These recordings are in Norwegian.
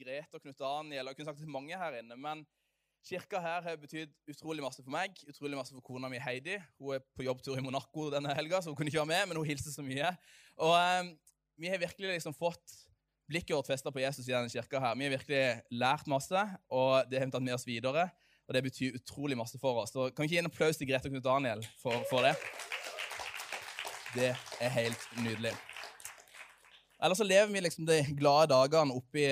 Grete og Knut Daniel. og Jeg kunne sagt til mange her inne, men kirka her har betydd utrolig masse for meg. Utrolig masse for kona mi Heidi. Hun er på jobbtur i Monaco denne helga, så hun kunne ikke være med, men hun hilser så mye. Og um, vi har virkelig liksom fått blikket vårt festa på Jesus i denne kirka her. Vi har virkelig lært masse, og det har vi tatt med oss videre. Og det betyr utrolig masse for oss. Så kan vi ikke gi en applaus til Grete og Knut Daniel for, for det? Det er helt nydelig. Ellers så lever vi liksom de glade dagene oppe i,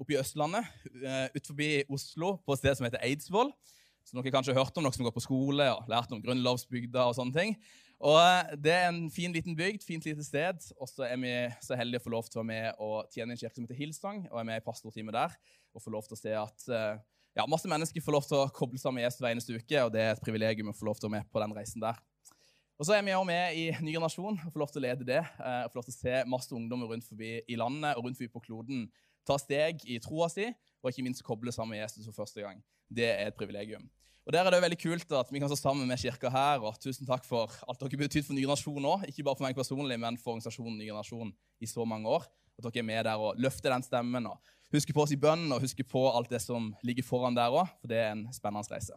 oppe i Østlandet, ut utenfor Oslo, på et sted som heter Eidsvoll. Som dere kanskje har hørt om, dere som går på skole og lært om grunnlovsbygda og sånne ting. Og eh, Det er en fin liten bygd, fint lite sted. Og så er vi så heldige å få lov til å være med og tjene en kirke som heter Hilsang, og er med i pastorteamet der. Og få lov til å se at ja, masse mennesker får lov til å koble sammen med Jesu hver eneste uke, og det er et privilegium å få lov til å være med på den reisen der. Og så er vi også med i Ny generasjon og får lov til å lede det. Eh, og får lov til å se masse ungdommer rundt forbi i landet og rundt forbi på kloden ta steg i troa si, og ikke minst koble sammen med Jesus for første gang. Det er et privilegium. Og Der er det veldig kult at vi kan stå sammen med kirka her. og Tusen takk for alt dere har betydd for Ny generasjon òg. Ikke bare for meg personlig, men for organisasjonen Ny generasjon i så mange år. At dere er med der og løfter den stemmen og husker på oss i bønnen og husker på alt det som ligger foran der òg. For det er en spennende reise.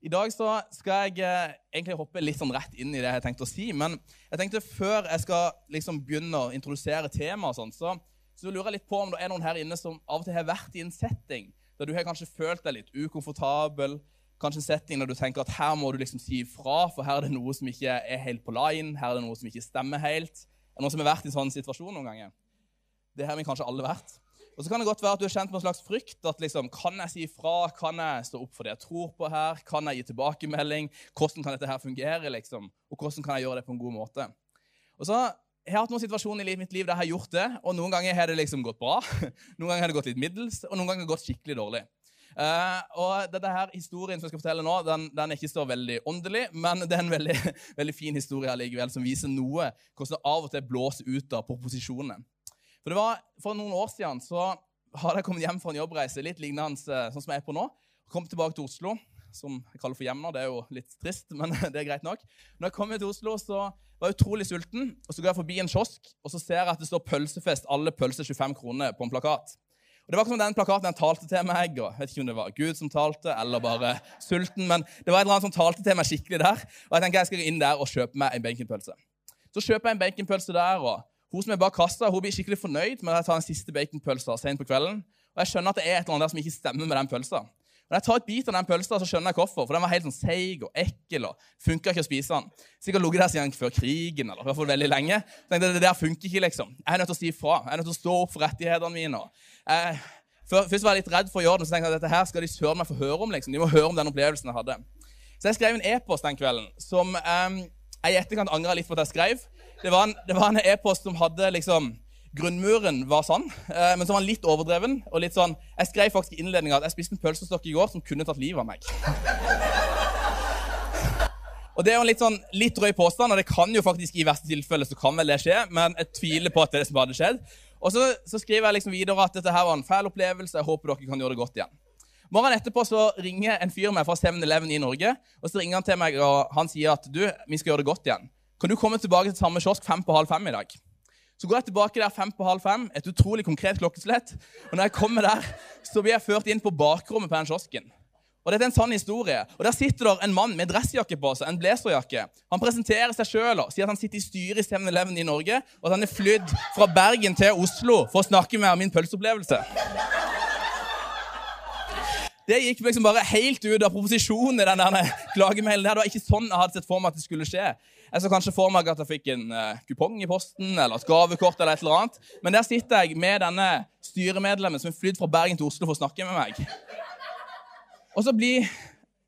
I dag skal jeg eh, egentlig hoppe litt sånn rett inn i det jeg tenkte å si. Men jeg tenkte før jeg skal liksom begynne å introdusere temaet, sånn, så, så lurer jeg litt på om det er noen her inne som av og til har vært i en setting der du har kanskje følt deg litt ukomfortabel. Kanskje en setting der du tenker at her må du liksom si ifra, for her er det noe som ikke er helt på line. her er det noe som ikke stemmer helt. Er det noen som har vært i en sånn situasjon noen ganger? Det har vi kanskje alle vært. Og så kan det godt være at du har kjent på en slags frykt. at liksom, Kan jeg si ifra? Kan jeg stå opp for det jeg tror på her? Kan jeg gi tilbakemelding? Hvordan kan dette her fungere? liksom? Og hvordan kan jeg gjøre det på en god måte? Og så jeg har hatt noen situasjoner i mitt liv der jeg har gjort det, og noen ganger har det liksom gått bra. Noen ganger har det gått litt middels, og noen ganger har det gått skikkelig dårlig. Uh, og dette her Historien som jeg skal fortelle nå, den, den er ikke så veldig åndelig, men det er en veldig, veldig fin historie likevel, som viser noe hvordan det av og til blåser ut av proposisjonene. For var For noen år siden så hadde jeg kommet hjem fra en jobbreise litt lignende eh, sånn som jeg er på nå. Kom tilbake til Oslo, som jeg kaller for hjem nå. Det er jo litt trist, men det er greit nok. Når jeg kom til Oslo, så var jeg utrolig sulten. og Så går jeg forbi en kiosk, og så ser jeg at det står 'Pølsefest. Alle pølser 25 kroner' på en plakat. Og Det var ikke som den plakaten den talte til meg. og jeg vet ikke om det var Gud som talte, eller bare sulten, men det var et eller annet som talte til meg skikkelig der. Og jeg tenker jeg skal inn der og kjøpe meg en baconpølse. Så kjøper jeg en baconpølse der, og hun som bak kassa, hun blir skikkelig fornøyd med at jeg tar en siste baconpølse sent på kvelden. Og jeg skjønner at det er et eller annet der som ikke stemmer med den pølsa. Når jeg tar et bit av den pølsa, så skjønner jeg hvorfor. For den var helt sånn seig og ekkel og funka ikke å spise den. Sikkert ligget der siden før krigen eller i hvert fall veldig lenge. Så tenkte jeg, det der funker ikke, liksom. Jeg er nødt til å si ifra. Jeg er nødt til å stå opp for rettighetene mine. Jeg, først var jeg litt redd for å gjøre det, så tenkte jeg at dette her skal de søren meg få høre om. liksom. De må høre om den opplevelsen jeg hadde. Så jeg skrev en e-post den kvelden som eh, jeg i etterkant angra litt på at jeg skrev. Det var en e-post som hadde liksom Grunnmuren var sånn, eh, men som var litt overdreven. og litt sånn, Jeg skrev faktisk i innledninga at jeg spiste en pølsestokk i går som kunne tatt livet av meg. Og Det er jo en litt sånn, litt drøy påstand, og det kan jo faktisk i verste tilfelle så kan vel det skje, men jeg tviler på at det er det som hadde skjedd. Og så, så skriver jeg liksom videre at dette her var en fæl opplevelse. Jeg håper dere kan gjøre det godt igjen. Morgenen etterpå så ringer en fyr meg fra 7-Eleven i Norge. og Så ringer han til meg og han sier at du, vi skal gjøre det godt igjen. Kan du komme tilbake til samme kiosk fem på halv fem i dag? Så går jeg tilbake der fem på halv fem, et utrolig konkret klokkeslett. Og når jeg kommer der, så blir jeg ført inn på bakrommet på den kiosken. Og dette er en sann historie. Og Der sitter der en mann med dressjakke på seg, en blazerjakke. Han presenterer seg sjøl og sier at han sitter i styret i 7-Eleven i Norge, og at han er flydd fra Bergen til Oslo for å snakke med om min pølseopplevelse. Det gikk liksom bare helt ut av proposisjonen i den klagemailen. Det var ikke sånn jeg hadde sett for meg at det skulle skje. Jeg så kanskje for meg at jeg fikk en uh, kupong i posten eller et gavekort. eller et eller annet. Men der sitter jeg med denne styremedlemmen som er flydd fra Bergen til Oslo for å snakke med meg. Og så blir,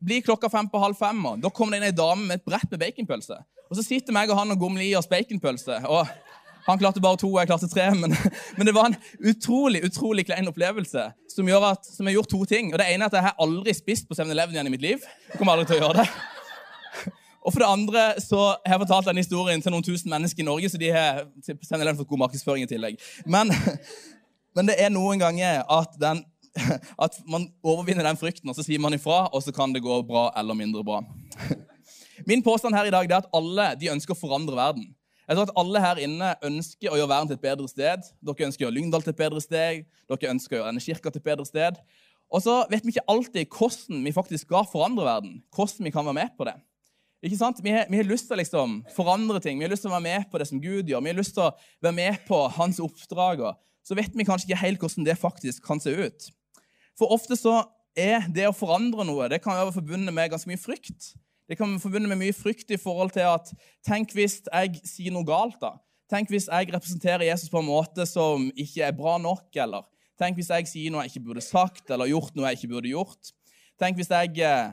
blir klokka fem på halv fem, og da kommer det inn ei dame med et brett med baconpølse. Og så sitter meg og han og gomler i oss baconpølse. og han klarte bare to, og jeg klarte tre. Men, men, det var en utrolig utrolig klein opplevelse som, gjør at, som har gjort to ting. Og Det ene er at jeg har aldri spist på 7-Eleven igjen i mitt liv. Jeg kommer aldri til å gjøre det. Og for det andre så har jeg fortalt denne historien til noen tusen mennesker i Norge, så de har 7-Eleven fått god markedsføring i tillegg. Men, men, det er noen ganger at, den, at man overvinner den frykten, og så sier man ifra, og så kan det gå bra eller mindre bra. Min påstand her i dag er at alle de ønsker å forandre verden. Jeg tror at alle her inne ønsker å gjøre verden til et bedre sted. Dere ønsker å gjøre Lyngdal til et bedre sted. Dere ønsker å gjøre denne kirka til et bedre sted. Og så vet vi ikke alltid hvordan vi faktisk skal forandre verden. Hvordan vi kan være med på det. Ikke sant? Vi har, vi har lyst til å liksom forandre ting. Vi har lyst til å være med på det som Gud gjør. Vi har lyst til å være med på hans oppdrag. Så vet vi kanskje ikke helt hvordan det faktisk kan se ut. For ofte så er det å forandre noe det kan være forbundet med ganske mye frykt. Det kan være forbundet med mye frykt i forhold til at Tenk hvis jeg sier noe galt, da. Tenk hvis jeg representerer Jesus på en måte som ikke er bra nok. Eller tenk hvis jeg sier noe jeg ikke burde sagt, eller gjort noe jeg ikke burde gjort. Tenk hvis jeg eh,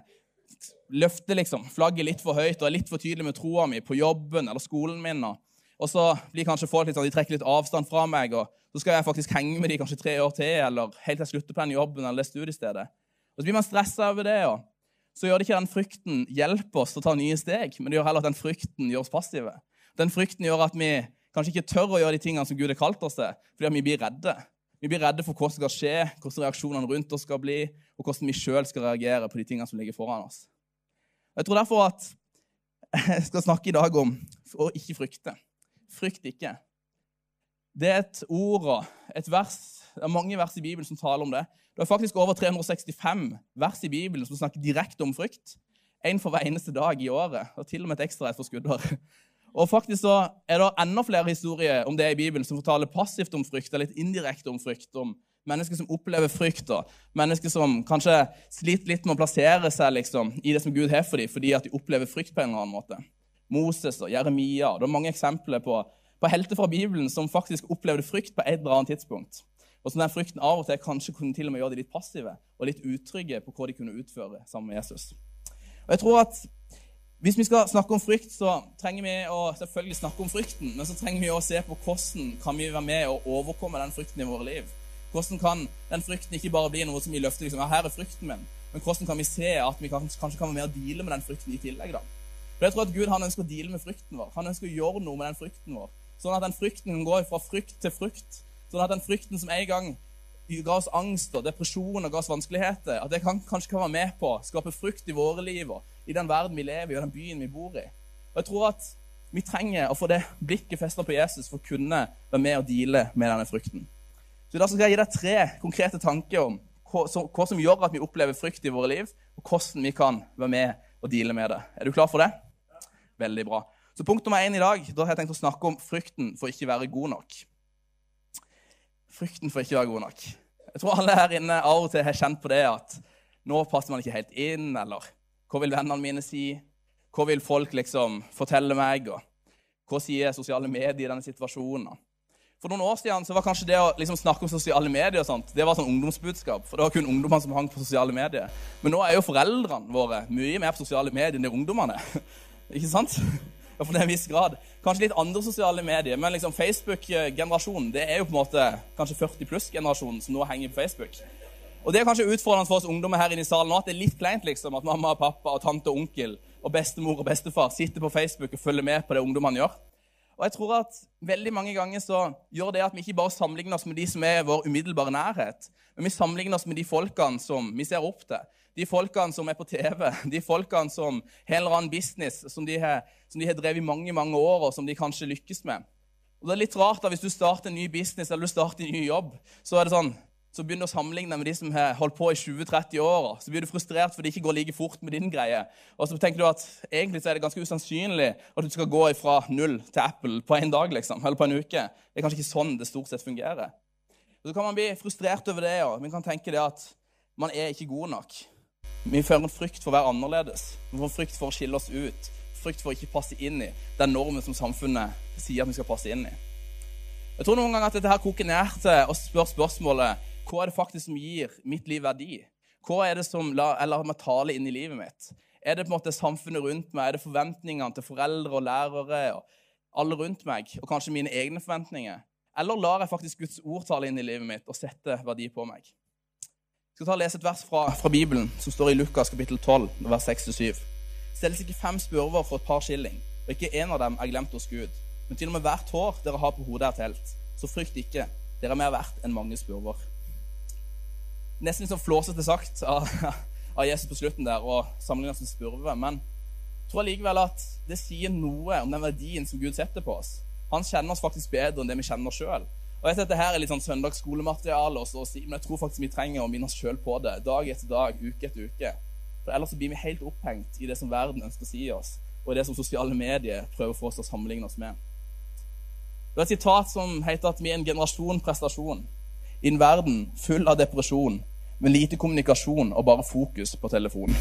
løfter liksom, flagget litt for høyt og er litt for tydelig med troa mi på jobben eller skolen min. Og så blir kanskje folk litt sånn, de trekker litt avstand fra meg, og så skal jeg faktisk henge med dem kanskje tre år til, eller helt til jeg slutter på den jobben eller det studiestedet. Og Så blir man stressa over det. og så gjør det ikke den frykten hjelper oss til å ta nye steg, men det gjør heller at den frykten gjør oss passive. Den frykten gjør at vi kanskje ikke tør å gjøre de tingene som Gud har kalt oss til, fordi vi blir redde. Vi blir redde for hva som skal skje, hvordan reaksjonene rundt oss skal bli, og hvordan vi sjøl skal reagere på de tingene som ligger foran oss. Jeg tror derfor at jeg skal snakke i dag om å ikke frykte. Frykt ikke. Det er et ord og et vers, det er mange vers i Bibelen som taler om det. Det er faktisk over 365 vers i Bibelen som snakker direkte om frykt. Én for hver eneste dag i året, og til og med et ekstra et for skuddår. Og faktisk så er det enda flere historier om det i Bibelen som fortaler passivt om frykt, eller litt indirekte om frykt. om Mennesker som opplever frykt, og mennesker som kanskje sliter litt med å plassere seg liksom, i det som Gud har for dem, fordi at de opplever frykt på en eller annen måte. Moses og Jeremia. Det er mange eksempler på, på helter fra Bibelen som faktisk opplevde frykt på et eller annet tidspunkt. Og som den frykten av og til kanskje kunne til og med gjøre de litt passive og litt utrygge på hva de kunne utføre sammen med Jesus. Og jeg tror at Hvis vi skal snakke om frykt, så trenger vi å selvfølgelig snakke om frykten, men så trenger vi å se på hvordan kan vi være med og overkomme den frykten i våre liv. Hvordan kan den frykten ikke bare bli noe som vi løfter liksom, ja, her er frykten min, men hvordan kan vi se at vi kanskje kan være med å deale med den frykten i tillegg? da? For jeg tror at Gud han ønsker å deale med frykten vår. Han ønsker å gjøre noe med den frykten vår. Sånn at den frykten kan gå fra frykt til frukt. Sånn at den frykten som en gang ga oss angst og depresjon og ga oss vanskeligheter, at det kan, kanskje kan være med på å skape frukt i våre liv og i den verden vi lever i, og den byen vi bor i. Og jeg tror at vi trenger å få det blikket festa på Jesus for å kunne være med og deale med denne frykten. Så Da skal jeg gi deg tre konkrete tanker om hva som, gjør at vi opplever frykt i våre liv, og hvordan vi kan være med og deale med det. Er du klar for det? Veldig bra. Så Punkt nummer én i dag da har jeg tenkt å snakke om frykten for ikke være god nok. Frykten for ikke være god nok. Jeg tror alle her inne av og til har kjent på det at nå passer man ikke helt inn, eller hva vil vennene mine si? Hva vil folk liksom fortelle meg? Og hva sier sosiale medier i denne situasjonen? For noen år siden så var kanskje det å liksom snakke om sosiale medier og sånt, det var sånn ungdomsbudskap. For det var kun ungdommene som hang på sosiale medier. Men nå er jo foreldrene våre mye mer på sosiale medier enn de ungdommene. Ikke sant? Ja, for det er en viss grad. Kanskje litt andre sosiale medier, men liksom Facebook-generasjonen det er jo på en måte kanskje 40 pluss-generasjonen som nå henger på Facebook. Og Det er kanskje utfordrende for oss ungdommer her inne i salen nå, at det er litt kleint liksom, at mamma og pappa og tante og onkel og bestemor og bestefar sitter på Facebook og følger med på det ungdommene gjør. Og jeg tror at veldig mange ganger så gjør det at vi ikke bare sammenligner oss med de som er vår umiddelbare nærhet, men vi sammenligner oss med de folkene som vi ser opp til. De folkene som er på TV, de folkene som har en eller annen business som de har, som de har drevet i mange mange år, og som de kanskje lykkes med. Og det er litt rart da, Hvis du starter en ny business eller du starter en ny jobb, så er det sånn så begynner du å sammenligne med de som har holdt på i 20-30 år. Så blir du frustrert fordi det ikke går like fort med din greie. Og så tenker du at egentlig så er det ganske usannsynlig at du skal gå fra null til Apple på en dag. liksom, eller på en uke. Det er kanskje ikke sånn det stort sett fungerer. Og så kan man bli frustrert over det, og Man kan tenke det at man er ikke god nok. Vi fører en frykt for å være annerledes. Vi får frykt for å skille oss ut. Frykt for å ikke passe inn i den normen som samfunnet sier at vi skal passe inn i. Jeg tror noen ganger at dette her koker ned til å spørre spørsmålet hva er det faktisk som gir mitt liv verdi? Hva er det som lar meg tale inn i livet mitt? Er det på en måte samfunnet rundt meg? Er det forventningene til foreldre og lærere og alle rundt meg? Og kanskje mine egne forventninger? Eller lar jeg faktisk Guds ord tale inn i livet mitt og sette verdi på meg? Jeg skal ta og lese et vers fra, fra Bibelen som står i Lukas kapittel 12, vers 6-7. Stilles ikke fem spurver for et par skilling, og ikke en av dem er glemt hos Gud. Men til og med hvert hår dere har på hodet, er telt. Så frykt ikke, dere er mer verdt enn mange spurver nesten litt sånn flåsete sagt av, av, Jesus på slutten der og sammenlignet som spurve. Men jeg tror allikevel at det sier noe om den verdien som Gud setter på oss. Han kjenner oss faktisk bedre enn det vi kjenner oss sjøl. Og jeg vet at dette er litt sånn søndagsskolemateriale, men jeg tror faktisk vi trenger å minne oss sjøl på det dag etter dag, uke etter uke. For Ellers blir vi helt opphengt i det som verden ønsker å si oss, og det som sosiale medier prøver å få oss til å sammenligne oss med. Det er et sitat som heter at vi er en generasjon prestasjon. I en verden full av depresjon, med lite kommunikasjon og bare fokus på telefonen.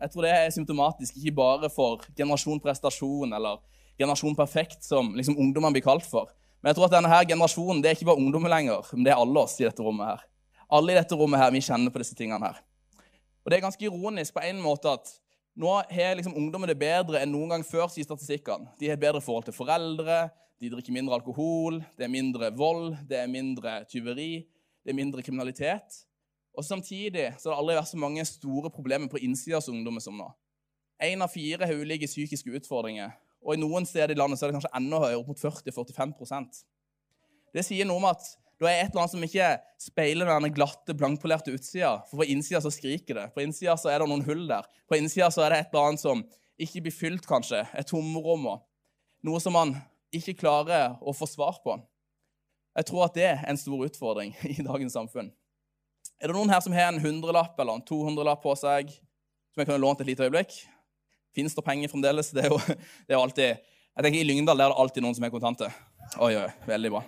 Jeg tror det er symptomatisk ikke bare for generasjon prestasjon eller generasjon perfekt, som liksom ungdommene blir kalt for. Men jeg tror at denne her generasjonen det er ikke bare ungdommer lenger, men det er alle oss i dette rommet. her. Alle i dette rommet her, vi kjenner på disse tingene her. Og Det er ganske ironisk på en måte at nå har liksom ungdommen det bedre enn noen gang før, sier statistikkene. De har bedre forhold til foreldre, de drikker mindre alkohol, det er mindre vold, det er mindre tyveri, det er mindre kriminalitet. Og Samtidig så har det aldri vært så mange store problemer på innsida av ungdommer som nå. Én av fire har ulike psykiske utfordringer. Og i noen steder i landet så er det kanskje enda høyere, opp mot 40-45% Det sier noe om at det er et eller annet som ikke speiler den glatte, blankpolerte utsida. For på innsida så skriker det. På innsida så er det noen hull der. På innsida så er det et eller annet som ikke blir fylt, kanskje. Et tomrom. Noe som man ikke klarer å få svar på. Jeg tror at det er en stor utfordring i dagens samfunn. Er det noen her som har en hundrelapp eller en 200-lapp på seg, som jeg kunne lånt et lite øyeblikk? Fins det penger fremdeles? Det er, jo, det er alltid Jeg tenker I Lyngdal er det alltid noen som er kontante. Oi, oi, veldig bra.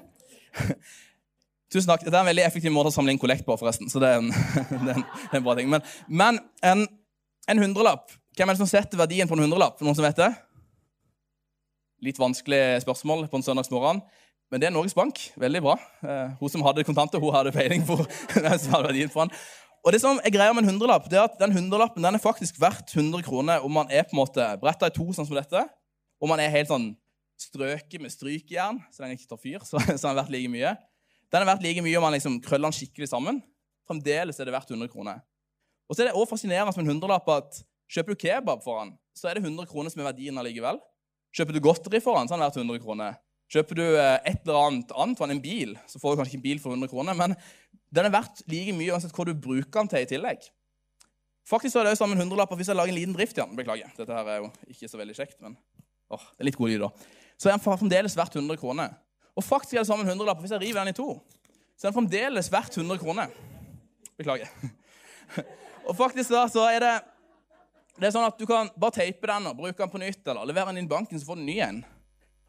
Tusen takk. Dette er en veldig effektiv måte å samle inn kollekt på, forresten. Så det er en, det er en, det er en bra ting. Men, men en, en, hundrelapp Hvem er det som setter verdien på en hundrelapp? Noen som vet det? Litt vanskelig spørsmål på en søndagsmorgen. Men det er Norges Bank. Veldig bra. Eh, hun som hadde kontanter, hun hadde peiling på som hadde verdien for den. Og det som er greia med en hundrelapp, det er at den hundrelappen den er faktisk verdt 100 kroner om man er på en måte bretta i to, sånn som dette, og man er helt sånn strøket med strykejern, så den ikke tar fyr. så, så den er verdt like mye. Den er verdt like mye om man liksom krøller den skikkelig sammen. Fremdeles er det verdt 100 kroner. Og så er det også fascinerende med en hundrelapp at kjøper du kebab for den, så er det 100 kroner som er verdien allikevel. Kjøper du godteri for den, så er den verdt 100 kroner. Kjøper du eh, et eller annet annet for en bil, så får du kanskje ikke en bil for 100 kroner, men den er verdt like mye uansett hva du bruker den til i tillegg. Faktisk så er det også sammen hundrelapper hundrelapp hvis jeg lager en liten drift i den. Beklager. Dette her er jo ikke så veldig kjekt, men åh, det er litt god lyd, da. Så er den fremdeles verdt 100 kroner. Og faktisk er det sammen hundrelapper hundrelapp hvis jeg river den i to. Så er den fremdeles verdt 100 kroner. Beklager. Og faktisk da, så er det det er sånn at Du kan bare teipe den og bruke den på nytt, eller levere den inn i banken, så får du en ny en.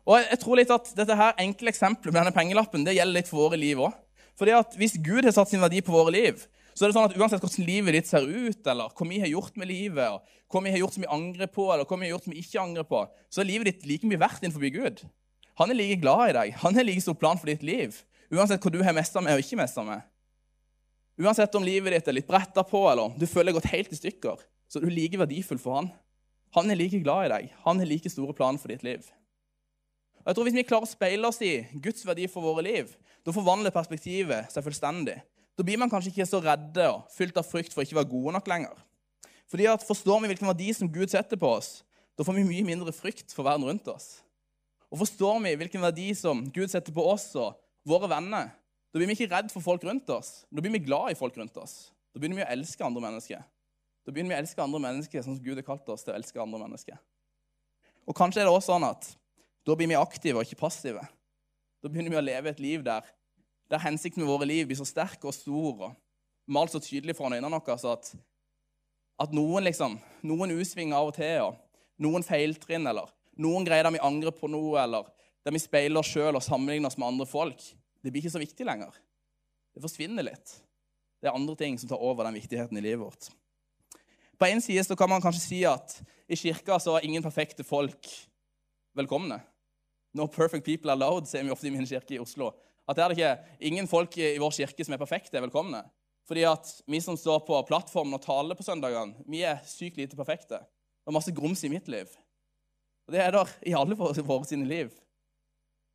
Og jeg tror litt at dette her enkle eksempelet med denne pengelappen det gjelder litt for våre liv òg. Hvis Gud har satt sin verdi på våre liv, så er det sånn at uansett hvordan livet ditt ser ut, eller hva vi har gjort med livet, hva vi har gjort som vi angrer på, eller hva vi har gjort som vi ikke angrer på, så er livet ditt like mye verdt innenfor Gud. Han er like glad i deg. Han har like stor plan for ditt liv. Uansett hva du har mesta med og ikke mesta med. Uansett om livet ditt er litt bretta på, eller du føler deg gått helt i stykker, så er du like verdifull for han. Han er like glad i deg. Han har like store planer for ditt liv. Og jeg tror Hvis vi klarer å speile oss i Guds verdi for våre liv, da forvandler perspektivet seg fullstendig. Da blir man kanskje ikke så redde og fylt av frykt for å ikke være gode nok lenger. Fordi at Forstår vi hvilken verdi som Gud setter på oss, da får vi mye mindre frykt for verden rundt oss. Og Forstår vi hvilken verdi som Gud setter på oss og våre venner, da blir vi ikke redd for folk rundt oss. Da blir vi glad i folk rundt oss. Da begynner vi å elske andre mennesker. Da begynner vi å elske andre mennesker sånn som Gud har kalt oss til å elske andre mennesker. Og Kanskje er det også sånn at da blir vi aktive og ikke passive. Da begynner vi å leve et liv der, der hensikten med våre liv blir så sterk og stor og malt så tydelig foran øynene våre at, at noen liksom, noen usvinger av og til, og noen feiltrinn, eller noen greier der vi angrer på noe, eller der vi speiler oss sjøl og sammenligner oss med andre folk, det blir ikke så viktig lenger. Det forsvinner litt. Det er andre ting som tar over den viktigheten i livet vårt. På en side så kan man kanskje si at i kirka så er ingen perfekte folk velkomne. No perfect people allowed, sier vi ofte i min kirke i Oslo. At det er det ikke ingen folk i vår kirke som er perfekte, er velkomne. Fordi at vi som står på plattformen og taler på søndagene, vi er sykt lite perfekte. Det er masse grums i mitt liv. Og det er der i alle våre sine liv.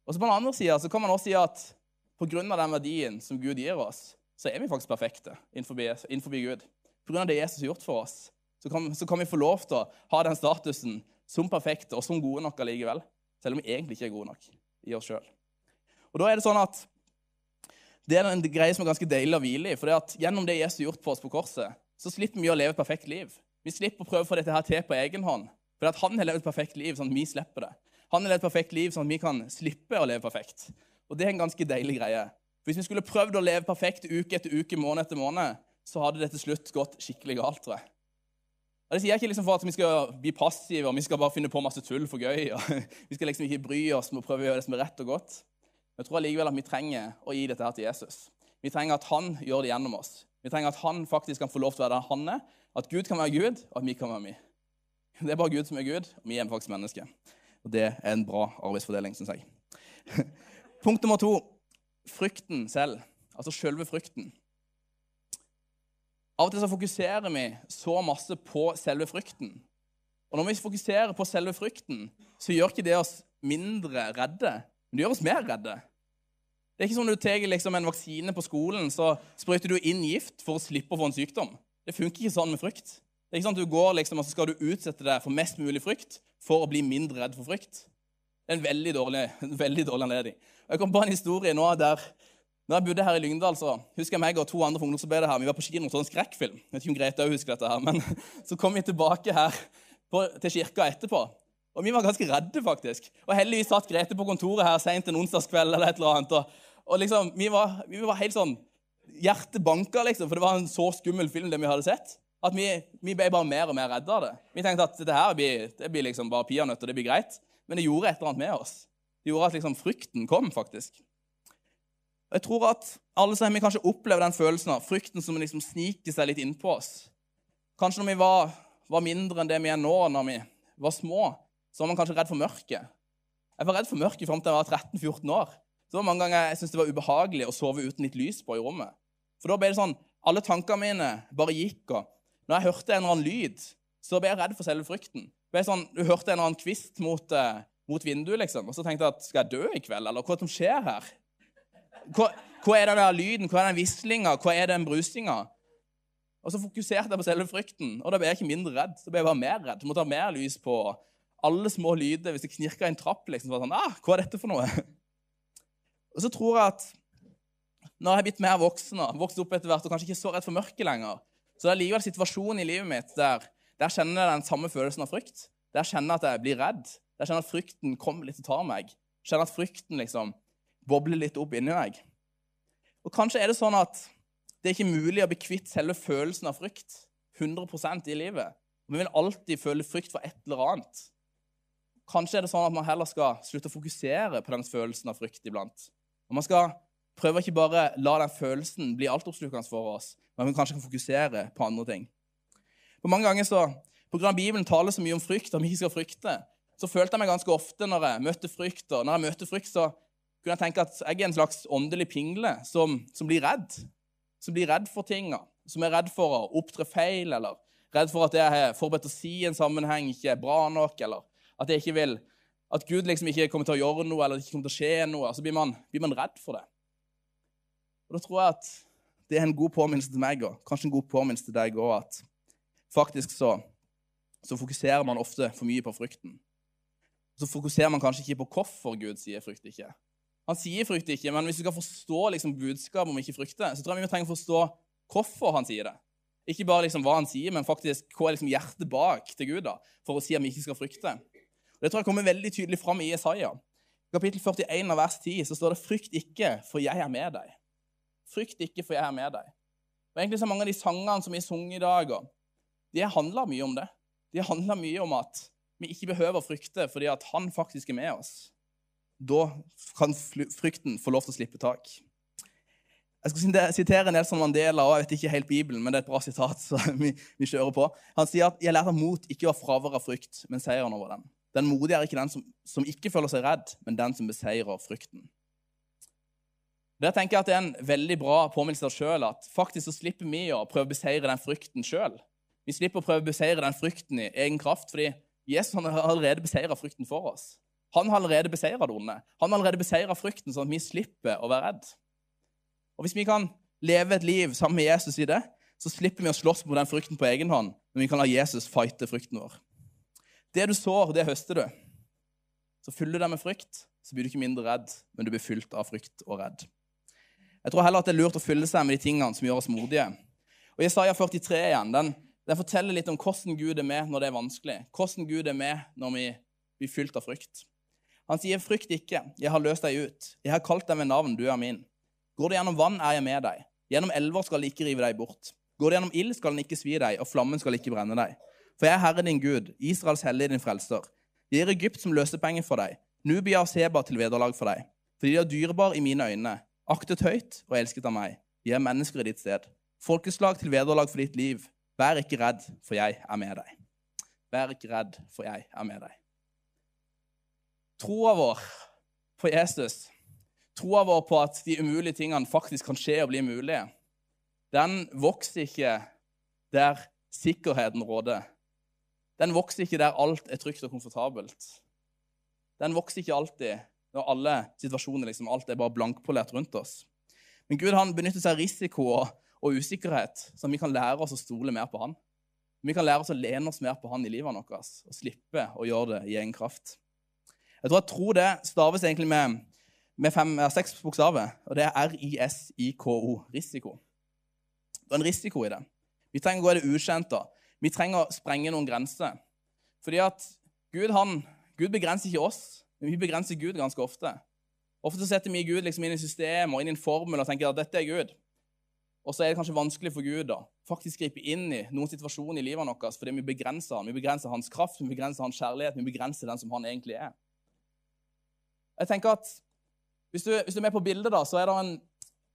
Og så På den andre sida kan man også si at pga. den verdien som Gud gir oss, så er vi faktisk perfekte innenfor, innenfor Gud. Pga. det Jesus har gjort for oss, så kan, så kan vi få lov til å ha den statusen som perfekte og som gode nok allikevel. Selv om vi egentlig ikke er gode nok i oss sjøl. Og da er det sånn at det er en greie som er ganske deilig å hvile i. For det at gjennom det Jesus har gjort på oss på korset, så slipper vi å leve et perfekt liv. Vi slipper å prøve å få dette her til på egen hånd. For at han har levd et perfekt liv, sånn at vi slipper det. Han har levd et perfekt liv, sånn at vi kan slippe å leve perfekt. Og det er en ganske deilig greie. For Hvis vi skulle prøvd å leve perfekt uke etter uke, måned etter måned, så hadde det til slutt gått skikkelig galt, tror jeg. Og Det sier jeg ikke liksom for at vi skal bli passive og vi skal bare finne på masse tull for gøy. og Vi skal liksom ikke bry oss med å prøve å gjøre det som er rett og godt. Men Jeg tror allikevel at vi trenger å gi dette her til Jesus. Vi trenger at han gjør det gjennom oss. Vi trenger at han faktisk kan få lov til å være der han er. At Gud kan være Gud, og at vi kan være vi. Det er bare Gud som er Gud, og vi er faktisk mennesker. Og det er en bra arbeidsfordeling, syns jeg. Punkt nummer to frykten selv. Altså selve frykten. Av og til så fokuserer vi så masse på selve frykten. Og når vi fokuserer på selve frykten, så gjør ikke det oss mindre redde, men det gjør oss mer redde. Det er ikke som om du tar liksom en vaksine på skolen, så sprøyter du inn gift for å slippe å få en sykdom. Det funker ikke sånn med frykt. Det er ikke sånn at du går liksom, og så skal du utsette deg for mest mulig frykt for å bli mindre redd for frykt. Det er en veldig dårlig, en veldig dårlig anledning. Og Jeg kom på en historie nå der når jeg bodde her i Lyngdal, så husker jeg meg og to andre fra ungdomsarbeidet her. Vi var på kino og så en skrekkfilm. Jeg vet ikke om Grete også husker dette her, men Så kom vi tilbake her på, til kirka etterpå. Og vi var ganske redde, faktisk. Og heldigvis satt Grete på kontoret her seint en onsdagskveld. eller et eller annet. Og, og liksom, vi var, vi var, helt sånn Hjertet banka, liksom, for det var en så skummel film, det vi hadde sett. At vi, vi ble bare mer og mer redde av det. Vi tenkte at dette her blir, det blir liksom bare peanøtter, det blir greit. Men det gjorde et eller annet med oss. Det gjorde at liksom frykten kom, faktisk. Og jeg tror at alle som har kanskje opplevd den følelsen av frykten som liksom sniker seg litt innpå oss. Kanskje når vi var, var, mindre enn det vi er nå, når vi var små, så var man kanskje redd for mørket. Jeg var redd for mørket fram til jeg var 13-14 år. Så var det mange ganger jeg syntes det var ubehagelig å sove uten litt lys på i rommet. For da ble det sånn, Alle tankene mine bare gikk. og Når jeg hørte en eller annen lyd, så ble jeg redd for selve frykten. Det ble sånn, Du hørte en eller annen kvist mot, eh, mot vinduet, liksom, og så tenkte jeg at skal jeg dø i kveld, eller hva som skjer her? Hva, hva er den der lyden? Hva er den vislinga? Hva er den brusinga? Og så fokuserte jeg på selve frykten, og da ble jeg ikke mindre redd. Så ble jeg bare mer redd. Jeg måtte ha mer lys på alle små lyder. Hvis det knirka en trapp, liksom, sånn ah, Hva er dette for noe? Og så tror jeg at når jeg har blitt mer voksen og vokst opp etter hvert, og kanskje ikke så redd for mørket lenger, så det er likevel situasjonen i livet mitt der, der kjenner jeg den samme følelsen av frykt. Der kjenner jeg at jeg blir redd. Der kjenner jeg at frykten kommer litt og tar meg. Kjenner at frykten liksom bobler litt opp inni deg. Og Kanskje er det sånn at det er ikke mulig å bli kvitt selve følelsen av frykt 100% i livet. Vi vil alltid føle frykt for et eller annet. Kanskje er det sånn at man heller skal slutte å fokusere på den følelsen av frykt iblant. Og Man skal prøve ikke bare la den følelsen bli altoppslukende for oss, men vi kanskje kan fokusere på andre ting. For mange ganger så, på av Bibelen taler så mye om frykt, at vi ikke skal frykte, så følte jeg meg ganske ofte når jeg møtte frykt, og når jeg møtte frykt, så kunne jeg tenke at jeg er en slags åndelig pingle som, som, blir redd. Som blir redd for ting. Som er redd for å opptre feil, eller redd for at det jeg har forberedt å si i en sammenheng, ikke er bra nok, eller at jeg ikke vil at Gud liksom ikke kommer til å gjøre noe, eller det ikke kommer til å skje noe. Så blir man, blir man redd for det. Og Da tror jeg at det er en god påminnelse til meg òg, kanskje en god påminnelse til deg òg, at faktisk så, så fokuserer man ofte for mye på frykten. Så fokuserer man kanskje ikke på hvorfor Gud sier 'frykt ikke'. Han sier 'frykt ikke', men hvis du skal forstå liksom, budskapet om ikke frykte, så tror jeg vi trenger å forstå hvorfor han sier det. Ikke bare liksom, hva han sier, men faktisk hva er liksom, hjertet bak til Gud da, for å si at vi ikke skal frykte. Og Det tror jeg kommer veldig tydelig fram i Jesaja. I kapittel 41 av vers 10 så står det 'Frykt ikke, for jeg er med deg'. Frykt ikke, for jeg er med deg. Og egentlig så Mange av de sangene som vi sunger i dag, de handler mye om det. De handler mye om at vi ikke behøver å frykte fordi at han faktisk er med oss. Da kan frykten få lov til å slippe tak. Jeg skal sitere Nelson Mandela, og jeg vet ikke helt Bibelen, men det er et bra sitat. så vi, vi kjører på. Han sier at 'jeg lærte mot ikke å fravær av frykt, men seieren over den'. Den modige er ikke den som, som, ikke føler seg redd, men den som beseirer frykten. Der tenker jeg at Det er en veldig bra påminnelse av sjøl at faktisk så slipper vi å prøve å beseire den frykten sjøl. Vi slipper å prøve å beseire den frykten i egen kraft, fordi Jesus har allerede beseira frykten for oss. Han har allerede beseira det onde. Han har allerede beseira frykten, sånn at vi slipper å være redd. Og Hvis vi kan leve et liv sammen med Jesus i det, så slipper vi å slåss mot den frykten på egen hånd, men vi kan la Jesus fighte frykten vår. Det du sår, det høster du. Så fyller du deg med frykt, så blir du ikke mindre redd, men du blir fylt av frykt og redd. Jeg tror heller at det er lurt å fylle seg med de tingene som gjør oss modige. Og Jesaja 43 igjen, den, den forteller litt om hvordan Gud er med når det er vanskelig. Hvordan Gud er med når vi blir fylt av frykt. Han sier, 'Frykt ikke, jeg har løst deg ut. Jeg har kalt deg med navn, du er min.' 'Går du gjennom vann, er jeg med deg. Gjennom elver skal det ikke rive deg bort.' 'Går du gjennom ild, skal den ikke svi deg, og flammen skal ikke brenne deg.' 'For jeg er Herre din Gud, Israels hellige din frelser.' 'Jeg gir Egypt som løsepenger for deg, Nubia og Seba til vederlag for deg.' 'Fordi de er dyrebar i mine øyne, aktet høyt og elsket av meg.' 'Jeg er mennesker i ditt sted.' 'Folkeslag til vederlag for ditt liv.' 'Vær ikke redd, for jeg er med deg.' Vær ikke redd, for jeg er med deg. Troa vår på Jesus, troa vår på at de umulige tingene faktisk kan skje og bli mulige, den vokser ikke der sikkerheten råder. Den vokser ikke der alt er trygt og komfortabelt. Den vokser ikke alltid når alle situasjoner liksom, alt er bare blankpolert rundt oss. Men Gud han benytter seg av risiko og, og usikkerhet, så vi kan lære oss å stole mer på Han. Vi kan lære oss å lene oss mer på Han i livet vårt og slippe å gjøre det i egen kraft. Jeg tror at tro det staves egentlig med, med fem, seks bokstaver, og det er R-I-S-I-K-O. Risiko. Det er en risiko i det. Vi trenger å gå i det ukjente. Vi trenger å sprenge noen grenser. Fordi at Gud, han, Gud begrenser ikke oss, men vi begrenser Gud ganske ofte. Ofte så setter vi Gud liksom inn i systemet og inn i en formel og tenker at dette er Gud. Og så er det kanskje vanskelig for Gud da, faktisk gripe inn i noen situasjoner i livet vårt fordi vi begrenser han. Vi begrenser hans kraft, vi begrenser hans kjærlighet, vi begrenser den som han egentlig er. Jeg tenker at Hvis du, hvis du er med på bildet, da, så er det en,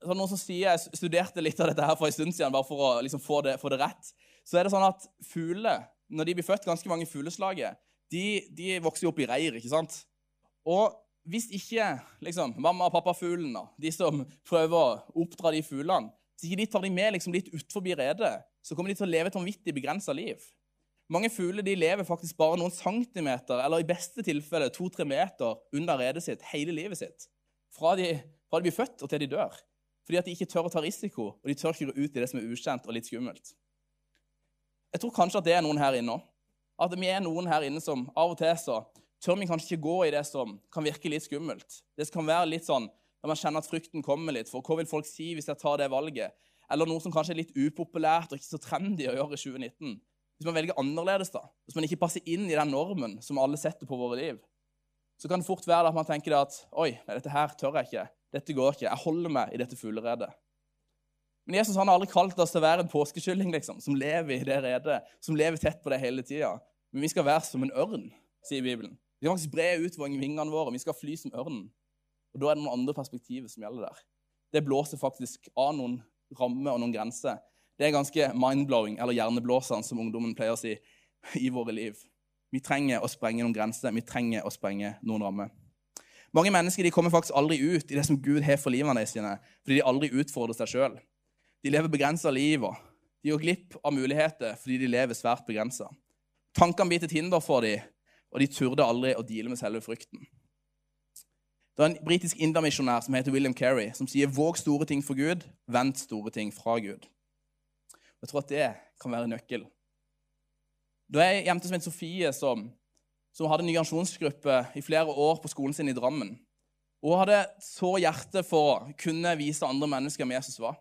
så noen som sier Jeg studerte litt av dette her for en stund siden, bare for å liksom, få, det, få, det, rett. Så er det sånn at fugler, når de blir født, ganske mange fugleslaget, de, de vokser jo opp i reir. ikke sant? Og hvis ikke liksom, mamma og pappa-fuglen, de som prøver å oppdra de fuglene Hvis ikke de tar de med liksom, litt utenfor redet, så kommer de til å leve et vanvittig begrensa liv. Mange fugler lever faktisk bare noen centimeter, eller i beste tilfelle to-tre meter under redet sitt hele livet sitt. Fra de, fra de blir født og til de dør. Fordi at de ikke tør å ta risiko, og de tør ikke gå ut i det som er ukjent og litt skummelt. Jeg tror kanskje at det er noen her inne òg. At vi er noen her inne som av og til så tør vi kanskje ikke gå i det som kan virke litt skummelt. Det som kan være litt sånn når man kjenner at frykten kommer litt. For hva vil folk si hvis jeg tar det valget? Eller noe som kanskje er litt upopulært og ikke så trendy å gjøre i 2019. Hvis man velger annerledes, da, hvis man ikke passer inn i den normen som alle setter på våre liv, så kan det fort være at man tenker at oi, nei, dette her tør jeg ikke. Dette går ikke. Jeg holder meg i dette fugleredet. Men Jesus han har aldri kalt oss til å være en påskekylling liksom, som lever i det redet, som lever tett på det hele tida. Men vi skal være som en ørn, sier Bibelen. Vi kan faktisk bre ut vingene våre. Vi skal fly som ørnen. Og Da er det noen andre perspektiver som gjelder der. Det blåser faktisk av noen rammer og noen grenser. Det er ganske mind-blowing, eller hjerneblåsende, som ungdommen pleier å si, i våre liv. Vi trenger å sprenge noen grenser. Vi trenger å sprenge noen rammer. Mange mennesker kommer faktisk aldri ut i det som Gud har for livene sine, fordi de aldri utfordrer seg sjøl. De lever begrensa liv. De går glipp av muligheter fordi de lever svært begrensa. Tankene blir til hinder for dem, og de turde aldri å deale med selve frykten. Det er en britisk indamisjonær som heter William Kerry, som sier 'våg store ting for Gud, vent store ting fra Gud'. Jeg tror at det kan være nøkkel. Da ei jente som het Sofie, som, som hadde en nygasjonsgruppe i flere år på skolen sin i Drammen. Hun hadde så hjerte for å kunne vise andre mennesker hvem Jesus var.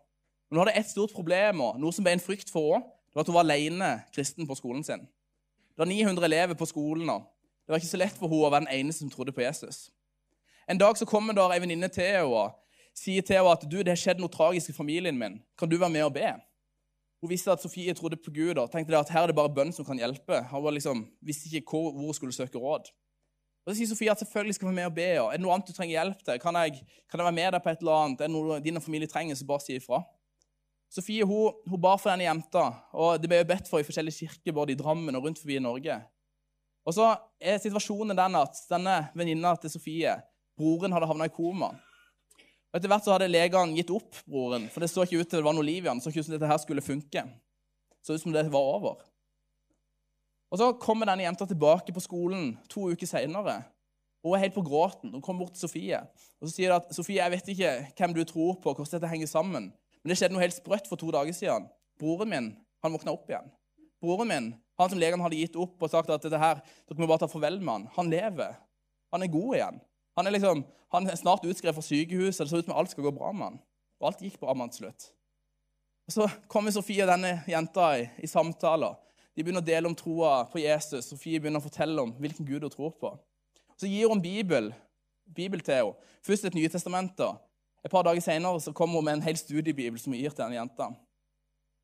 Men hun hadde ett stort problem, og noe som ble en frykt for henne. Det var at hun var alene kristen på skolen sin. Det var 900 elever på skolen, og det var ikke så lett for henne å være den eneste som trodde på Jesus. En dag så kommer der ei venninne til henne og sier til henne at du, det har skjedd noe tragisk i familien min. Kan du være med og be? Hun visste at Sofie trodde på Gud og tenkte at her er det bare bønn som kan hjelpe. Hun liksom, visste ikke hvor, hvor hun skulle søke råd. Og Så sier Sofie at selvfølgelig skal vi være med og be. Og er det noe annet du trenger hjelp til? Kan jeg, kan jeg være med deg på et eller annet? Er det noe din familie trenger, så bare si ifra. Sofie hun, hun bar for denne jenta, og det ble jo bedt for i forskjellige kirker både i Drammen og rundt forbi i Norge. Og så er situasjonen den at denne venninna til Sofie, broren, hadde havna i koma. Og Etter hvert så hadde legene gitt opp broren, for det så ikke ut til det var noe liv i han. Så ikke ut som dette her skulle funke. Så ut som det var over. Og Så kommer denne jenta tilbake på skolen to uker seinere. Hun er helt på gråten. Hun kommer bort til Sofie og så sier hun at Sofie, jeg vet ikke hvem du tror på, hvordan dette henger sammen, men det skjedde noe helt sprøtt for to dager siden. Broren min han våkna opp igjen. Broren min, han som legene hadde gitt opp og sagt at dette her, dere må bare ta farvel med han, han lever. Han er god igjen. Han er, liksom, han er snart utskrevet fra sykehuset. Det ser ut som alt skal gå bra med han. Og alt gikk bra med han til slutt. Og Så kommer Sofie og denne jenta i, i samtaler. De begynner å dele om troa på Jesus. Sofie begynner å fortelle om hvilken Gud hun tror på. Så gir hun Bibel, Bibel til henne. Først et nytestament. Et par dager senere kommer hun med en hel studiebibel som hun gir til denne jenta.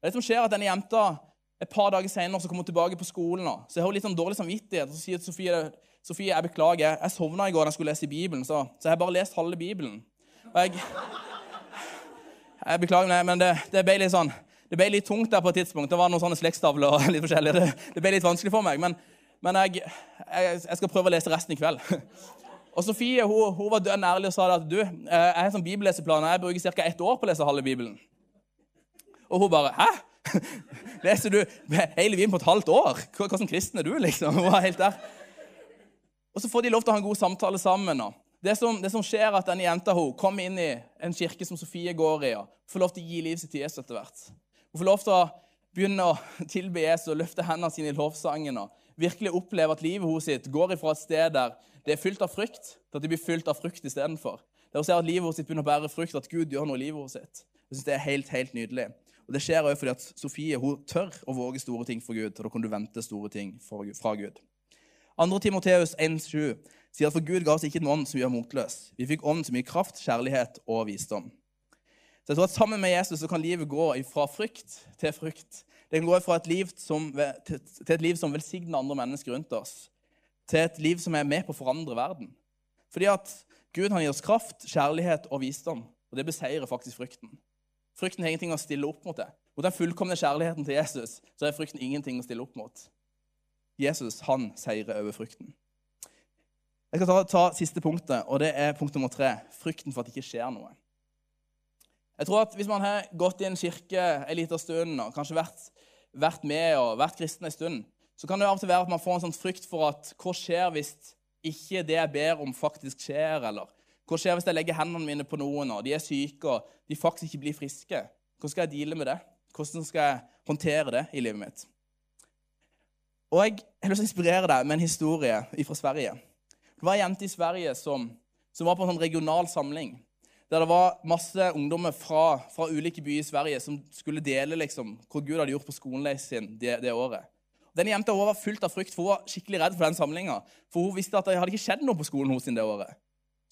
Det som skjer er at denne jenta et par dager senere så kommer hun tilbake på skolen. Så Så har litt sånn dårlig samvittighet. Så sier Sofie, Sofie jeg beklager, jeg sovna i går da jeg skulle lese Bibelen, så, så jeg har bare lest halve Bibelen. Og jeg, jeg beklager, men det, det, ble litt sånn, det ble litt tungt der på et tidspunkt. Det var noen sånne slektstavler og litt forskjellig. Det, det, ble litt vanskelig for meg. Men, men jeg, jeg, jeg, skal prøve å lese resten i kveld. Og Sofie hun, hun var dønn ærlig og sa at du, eh, jeg har sånn bibelleseplan, jeg bruker ca. ett år på å lese halve Bibelen. Og hun bare Hæ? Leser du hele Bibelen på et halvt år? Hvordan kristen er du, liksom? Hun var helt der. Og så får de lov til å ha en god samtale sammen. Det som, det som skjer, er at denne jenta hun kommer inn i en kirke som Sofie går i, og får lov til å gi livet sitt til Jesus etter hvert. Hun får lov til å begynne å tilbe Jesus og løfte hendene sine i lovsangen og virkelig oppleve at livet hennes sitt går ifra et sted der det er fylt av frykt, til at det blir fylt av frukt istedenfor. Der hun ser at livet hennes begynner å bære frukt, at Gud gjør noe i livet hennes. Jeg synes Det er helt, helt nydelig. Og Det skjer også fordi at Sofie hun tør å våge store ting for Gud. og Da kan du vente store ting fra Gud. 2. Timoteus 1,7 sier at for Gud ga oss ikke en ånd som gjør motløs. Vi fikk ånd som gir kraft, kjærlighet og visdom. Så jeg tror at Sammen med Jesus så kan livet gå fra frykt til frukt. Det kan gå fra et liv som, til et liv som velsigner andre mennesker rundt oss, til et liv som er med på å forandre verden. Fordi at Gud han gir oss kraft, kjærlighet og visdom, og det beseirer faktisk frykten. Frykten har ingenting å stille opp mot det. Mot den fullkomne kjærligheten til Jesus så er frykten ingenting å stille opp mot. Jesus han seirer over frykten. Jeg skal ta, ta, siste punktet, og det er punkt nummer tre. Frykten for at det ikke skjer noe. Jeg tror at Hvis man har gått i en kirke en liten stund og kanskje vært, vært, med og vært kristen en stund, så kan det av og til være at man får en sånn frykt for at hva skjer hvis ikke det jeg ber om, faktisk skjer? Eller hva skjer hvis jeg legger hendene mine på noen, og de er syke og de faktisk ikke blir friske? Hvordan skal jeg deale med det? Hvordan skal jeg håndtere det i livet mitt? Og Jeg har lyst til å inspirere deg med en historie fra Sverige. Det var ei jente i Sverige som, som, var på en sånn regional samling. Der det var masse ungdommer fra, fra ulike byer i Sverige som skulle dele liksom, hvor Gud hadde gjort på skolen sin det, det året. Denne jenta var fullt av frykt, for hun var skikkelig redd for den samlinga. For hun visste at det hadde ikke skjedd noe på skolen hos det året.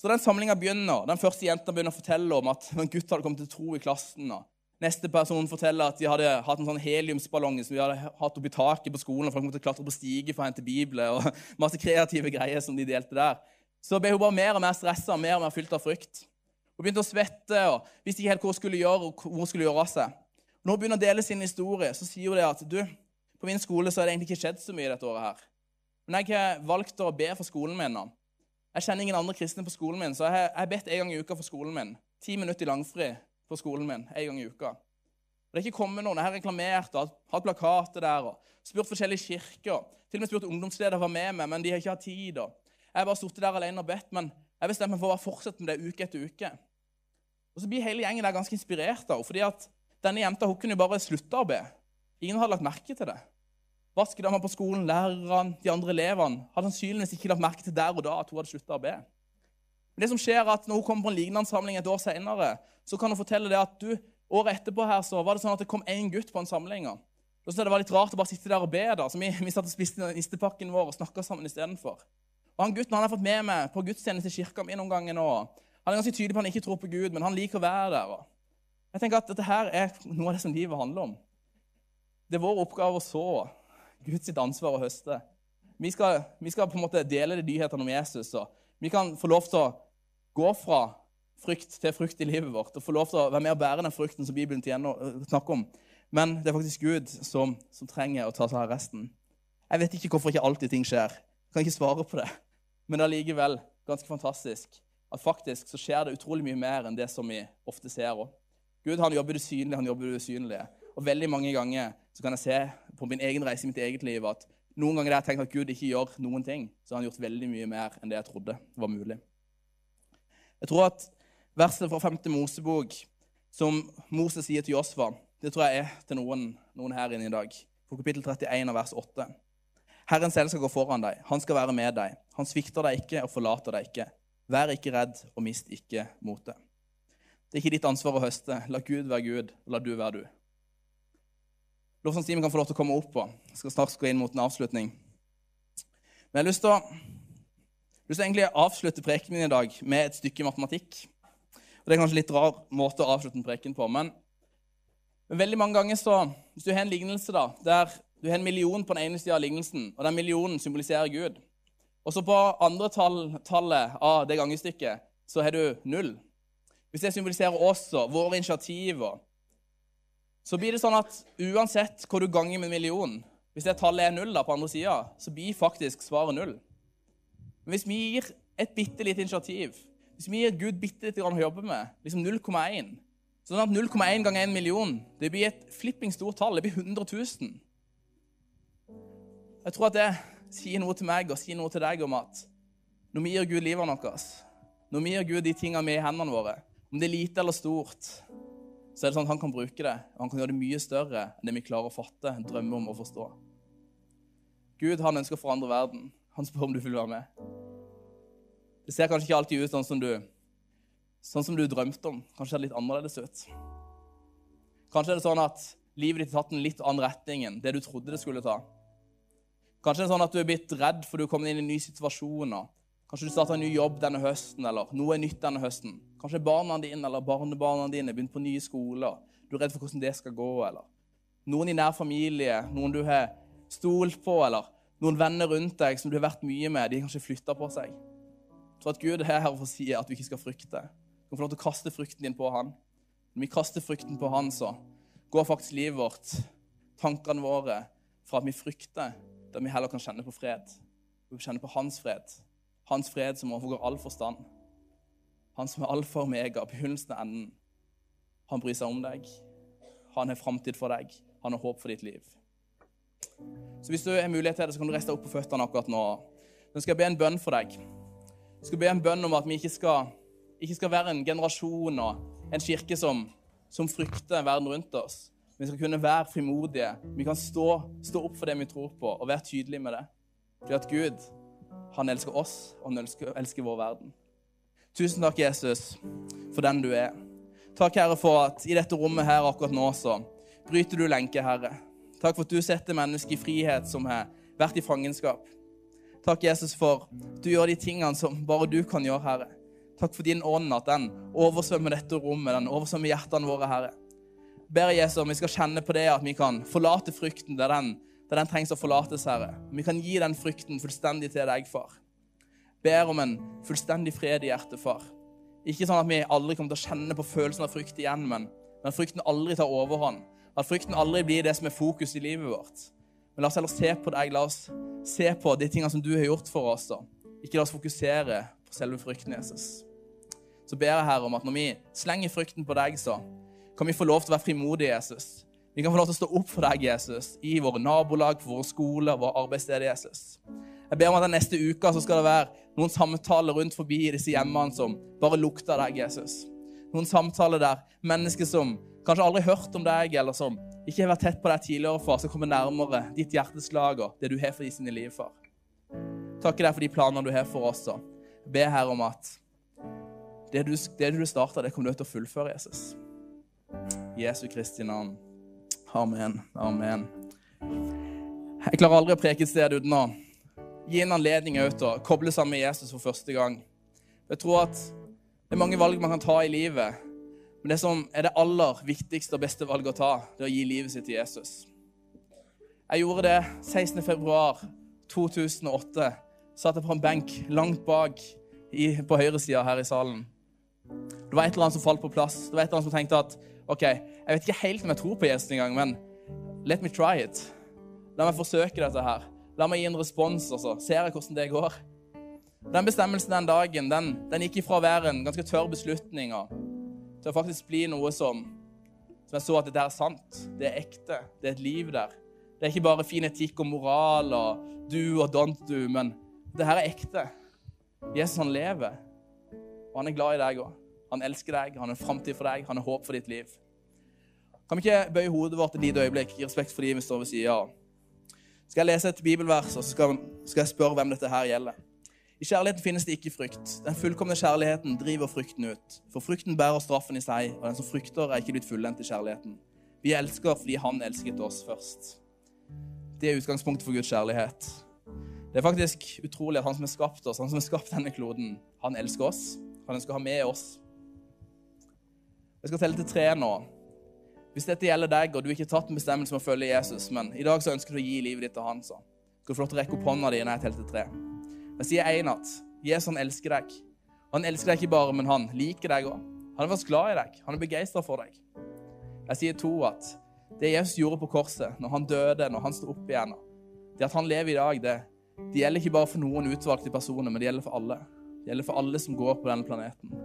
Så den samlinga begynner. Den første jenta begynner å fortelle om at en gutt hadde kommet til tro i klassen. og Neste person forteller at de hadde hatt en sånn heliumsballong som de hadde hatt oppi taket på skolen. Folk måtte klatre på stige for å hente bibler og masse kreative greier som de delte der. Så ble hun bare mer og mer stressa, mer og mer fylt av frykt. Hun begynte å svette og visste ikke helt hva hun skulle gjøre. og hvor hun skulle gjøre av seg. Når hun begynner å dele sin historie, så sier hun det at du, på min skole så har det egentlig ikke skjedd så mye dette året her. Men jeg har valgt å be for skolen min nå. Jeg kjenner ingen andre kristne på skolen min, så jeg har bedt en gang i uka for skolen min. Ti minutter i langfri på skolen min en gang i uka. Det er ikke kommet noen. Jeg har reklamert og hatt plakater der. og Spurt forskjellige kirker. Til og med spurt ungdomsleder var med meg, men de har ikke hatt tid. Og jeg har bare sittet der alene og bedt, men jeg bestemte meg for å fortsette med det uke etter uke. Og Så blir hele gjengen der ganske inspirert av fordi at denne jenta hun kunne jo bare slutte å be. Ingen hadde lagt merke til det. Vaskedama på skolen, lærerne, de andre elevene hadde sannsynligvis ikke lagt merke til der og da at hun hadde slutta å be. Men det som skjer er at Når hun kommer på en lignende samling et år senere, så kan hun fortelle det at du, året etterpå her så var det sånn at det kom én gutt på en samling. Syntes jeg det var litt rart å bare sitte der og be. da, Så vi, vi satt og spiste nistepakken vår og snakka sammen istedenfor. Og han gutten han har fått med meg på gudstjeneste i kirka mi noen ganger nå. Han er ganske tydelig på at han ikke tror på Gud, men han liker å være der. Og jeg tenker at Dette her er noe av det som livet handler om. Det er vår oppgave å så Guds ansvar å høste. Vi skal, vi skal, på en måte dele de nyhetene om Jesus. og Vi kan få lov til å gå fra frykt til frukt i livet vårt og få lov til å være med og bære den frukten som Bibelen øh, snakker om. Men det er faktisk Gud som, som trenger å ta seg av resten. Jeg vet ikke hvorfor ikke alltid ting skjer. Jeg kan ikke svare på det. Men det er likevel ganske fantastisk at faktisk så skjer det utrolig mye mer enn det som vi ofte ser. Også. Gud han jobber det synlige, han jobber det usynlige. Og veldig mange ganger så kan jeg se på min egen reise i mitt eget liv at noen ganger har jeg tenker at Gud ikke gjør noen ting, så har han gjort veldig mye mer enn det jeg trodde var mulig. Jeg tror at verset fra 5. Mosebok som Moses sier til Josfa, det tror jeg er til noen, noen her inne i dag. På kapittel 31 av vers 8. Herren selv skal gå foran deg. Han skal være med deg. Han svikter deg ikke og forlater deg ikke. Vær ikke redd og mist ikke motet. Det er ikke ditt ansvar å høste. La Gud være Gud, og la du være du. Lovsangstimen kan få lov til å komme opp. på. Jeg skal snart gå inn mot en avslutning. Men jeg har lyst til å Jeg vil egentlig avslutte preken min i dag med et stykke matematikk. Og Det er kanskje litt rar måte å avslutte en preken på, men, men veldig mange ganger så Hvis du har en lignelse da, der du har en million på den ene sida av lignelsen, og den millionen symboliserer Gud, og så på andre tall, tallet av det gangestykket så har du null. Hvis det symboliserer oss og våre initiativer, så blir det sånn at uansett hvor du ganger med en million, hvis det tallet er null da på andre sida, så blir faktisk svaret null. Men hvis vi gir et bitte lite initiativ, hvis vi gir Gud bitte litt å jobbe med, liksom 0,1 Sånn at 0,1 ganger 1 million det blir et flipping stort tall. Det blir 100 000. Jeg tror at det sier noe til meg og sier noe til deg om at når vi gir Gud livet vårt, når vi gir Gud de tingene vi i hendene våre, om det er lite eller stort, så er det sånn at han kan bruke det, og han kan gjøre det mye større enn det vi klarer å fatte, drømme om å forstå. Gud han ønsker å forandre verden. Han spør om du vil være med. Det ser kanskje ikke alltid ut sånn som du, sånn som du drømte om. Kanskje det er litt annerledes ut. Kanskje er det sånn at livet ditt har tatt en litt annen retning enn det du trodde det skulle ta. Kanskje det er sånn at du er blitt redd for du er kommet inn i en ny situasjon. Kanskje du starter en ny jobb denne høsten, eller noe er nytt denne høsten. Kanskje barna dine eller barnebarna dine begynt på nye skoler. Du er redd for hvordan det skal gå. eller Noen i nær familie, noen du har stolt på, eller noen venner rundt deg som du har vært mye med, de har kanskje flytta på seg. Så at Gud er her for å si at du ikke skal frykte. Du kan få lov til å kaste frykten din på han. Når vi kaster frykten på han, så går faktisk livet vårt, tankene våre, fra at vi frykter, der vi heller kan kjenne på fred. Vi kjenne på hans fred. Hans fred som overgår all forstand. Han som er alfa og omega, begynnelsen og enden. Han bryr seg om deg. Han har framtid for deg. Han har håp for ditt liv. Så hvis du har mulighet til det, så kan du reise deg opp på føttene akkurat nå. Nå skal jeg be en bønn for deg. Jeg skal be en bønn om at vi ikke skal, ikke skal være en generasjon og en kirke som, som, frykter verden rundt oss. Vi skal kunne være frimodige. Vi kan stå, stå, opp for det vi tror på, og være tydelige med det. Fordi at Gud, han elsker oss, og han elsker, elsker vår verden. Tusen takk, Jesus, for den du er. Takk, Herre, for at i dette rommet her akkurat nå så bryter du lenke, Herre. Takk for at du setter mennesket i frihet som har vært i fangenskap. Takk, Jesus, for du gjør de tingene som bare du kan gjøre, Herre. Takk for din ånd, at den oversvømmer dette rommet, den oversvømmer hjertene våre, Herre. Ber Jesus om vi skal kjenne på det at vi kan forlate frykten der den, der den trengs å forlates, Herre. Vi kan gi den frykten fullstendig til deg, far. Ber om en fullstendig fred i hjertet, far. Ikke sånn at vi aldri kommer til å kjenne på følelsen av frykt igjen, men den frykten aldri tar overhånd. At frykten aldri blir det som er fokus i livet vårt. Men la oss heller se på deg. La oss se på de tingene som du har gjort for oss. da. Ikke la oss fokusere på selve frykten, Jesus. Så ber jeg her om at når vi slenger frykten på deg, så kan vi få lov til å være frimodige, Jesus. Vi kan få lov til å stå opp for deg, Jesus, i våre nabolag, på våre skoler, våre arbeidssteder, Jesus. Jeg ber om at den neste uka så skal det være noen samtaler rundt forbi disse hjemmene som bare lukter deg, Jesus. Noen samtaler der mennesker som kanskje aldri hørt om deg, eller som ikke har vært tett på deg tidligere, far, som kommer nærmere ditt hjerteslag og det du har for de sine liv, far. Takker deg for de planene du har for oss. og Be her om at det du, det du starta, det kommer du til å fullføre, Jesus. Jesu Kristi navn. Amen. Amen. Jeg klarer aldri å preke et sted uten å gi en anledning til å koble sammen med Jesus for første gang. Jeg tror at det er mange valg man kan ta i livet, men det som er det aller viktigste og beste valget å ta, det er å gi livet sitt til Jesus. Jeg gjorde det 16. februar 2008. Satt jeg på en benk langt bak i, på høyresida her i salen. Det var et eller annet som falt på plass. Det var et eller annet som tenkte at OK, jeg vet ikke helt om jeg tror på Jesus engang, men let me try it. La meg forsøke dette her. La meg gi en respons, og så ser jeg hvordan det går. Den bestemmelsen den dagen den, den gikk ifra å være en ganske tørr beslutning og til å faktisk bli noe som, som jeg så at dette er sant. Det er ekte. Det er et liv der. Det er ikke bare fin etikk og moral og du og don't do, men det her er ekte. Jesus, han lever. Og han er glad i deg òg. Han elsker deg, han har en framtid for deg, han har håp for ditt liv. Kan vi ikke bøye hodet vårt et lite øyeblikk i respekt for de vi står ved sida av? Skal jeg lese et bibelvers, og så skal jeg spørre hvem dette her gjelder? I kjærligheten finnes det ikke frykt. Den fullkomne kjærligheten driver frykten ut. For frykten bærer straffen i seg, og den som frykter, er ikke blitt fullendt i kjærligheten. Vi elsker fordi han elsket oss først. Det er utgangspunktet for Guds kjærlighet. Det er faktisk utrolig at han som har skapt oss, han som har skapt denne kloden, han elsker oss. Han ønsker å ha med oss. Jeg skal telle til tre nå. Hvis dette gjelder deg, og du ikke har tatt en bestemmelse om å følge Jesus, men i dag så ønsker du å gi livet ditt til han, så skal du få lov til å rekke opp hånda di når jeg teller til tre. Jeg sier én at Jesus han elsker deg. Han elsker deg ikke bare, men han liker deg òg. Han er faktisk glad i deg. Han er begeistra for deg. Jeg sier to at det Jesus gjorde på korset, når han døde, når han sto opp igjen, det at han lever i dag, det, det gjelder ikke bare for noen utvalgte personer, men det gjelder for alle. Det gjelder for alle som går på denne planeten.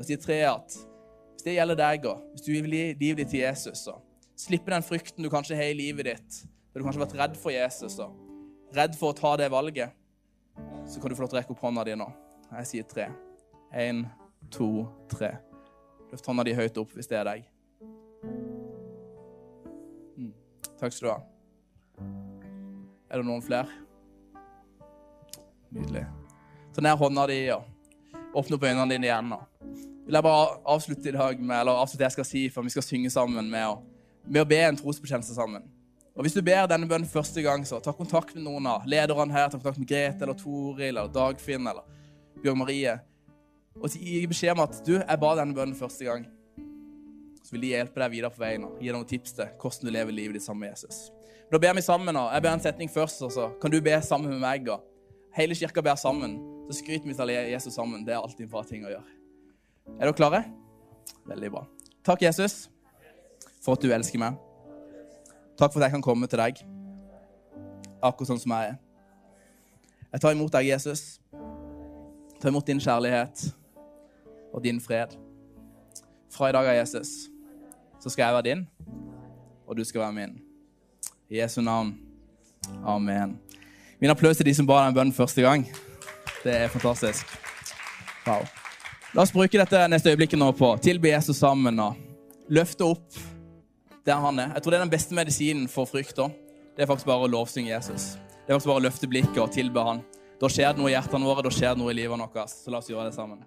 Jeg sier tre at hvis det gjelder deg òg, hvis du vil gi livet ditt til Jesus, så slippe den frykten du kanskje har i livet ditt, da du kanskje har vært redd for Jesus, og redd for å ta det valget, så kan du få lov til å rekke opp hånda di nå. Jeg sier tre. Én, to, tre. Løft hånda di høyt opp hvis det er deg. Mm. Takk skal du ha. Er det noen flere? Nydelig. Ta ned hånda di og åpne opp øynene dine igjen. Og. Vil jeg bare avslutte i dag med, eller avslutte det jeg skal si, for vi skal synge sammen med med å be en trosbekjennelse sammen. Og Hvis du ber denne bønnen første gang, så ta kontakt med noen av lederne her. Ta kontakt med Grete eller Toril eller Dagfinn eller Bjørn Marie. Og gi beskjed om at du, jeg ba denne bønnen første gang. Så vil de hjelpe deg videre på veien og gi deg noen tips til hvordan du lever livet ditt sammen med Jesus. Da ber vi sammen. og Jeg ber en setning først, og så kan du be sammen med meg. og Hele kirka ber sammen. Så skryter vi av Jesus sammen. Det er alltid en bra ting å gjøre. Er dere klare? Veldig bra. Takk, Jesus, for at du elsker meg. Takk for at jeg kan komme til deg akkurat sånn som jeg er. Jeg tar imot deg, Jesus. Tar imot din kjærlighet og din fred. Fra i dag av Jesus så skal jeg være din, og du skal være min. I Jesu navn. Amen. Min applaus til de som ba den bønnen første gang. Det er fantastisk. Wow. La oss bruke dette neste øyeblikket nå på å tilbe Jesus sammen og løfte opp der han er. Jeg tror det er den beste medisinen for frykt. Det er faktisk bare å lovsynge Jesus. Det er faktisk bare å løfte blikket og tilbe han. Da skjer det noe i hjertene våre, da skjer det noe i livet vårt. Så la oss gjøre det sammen.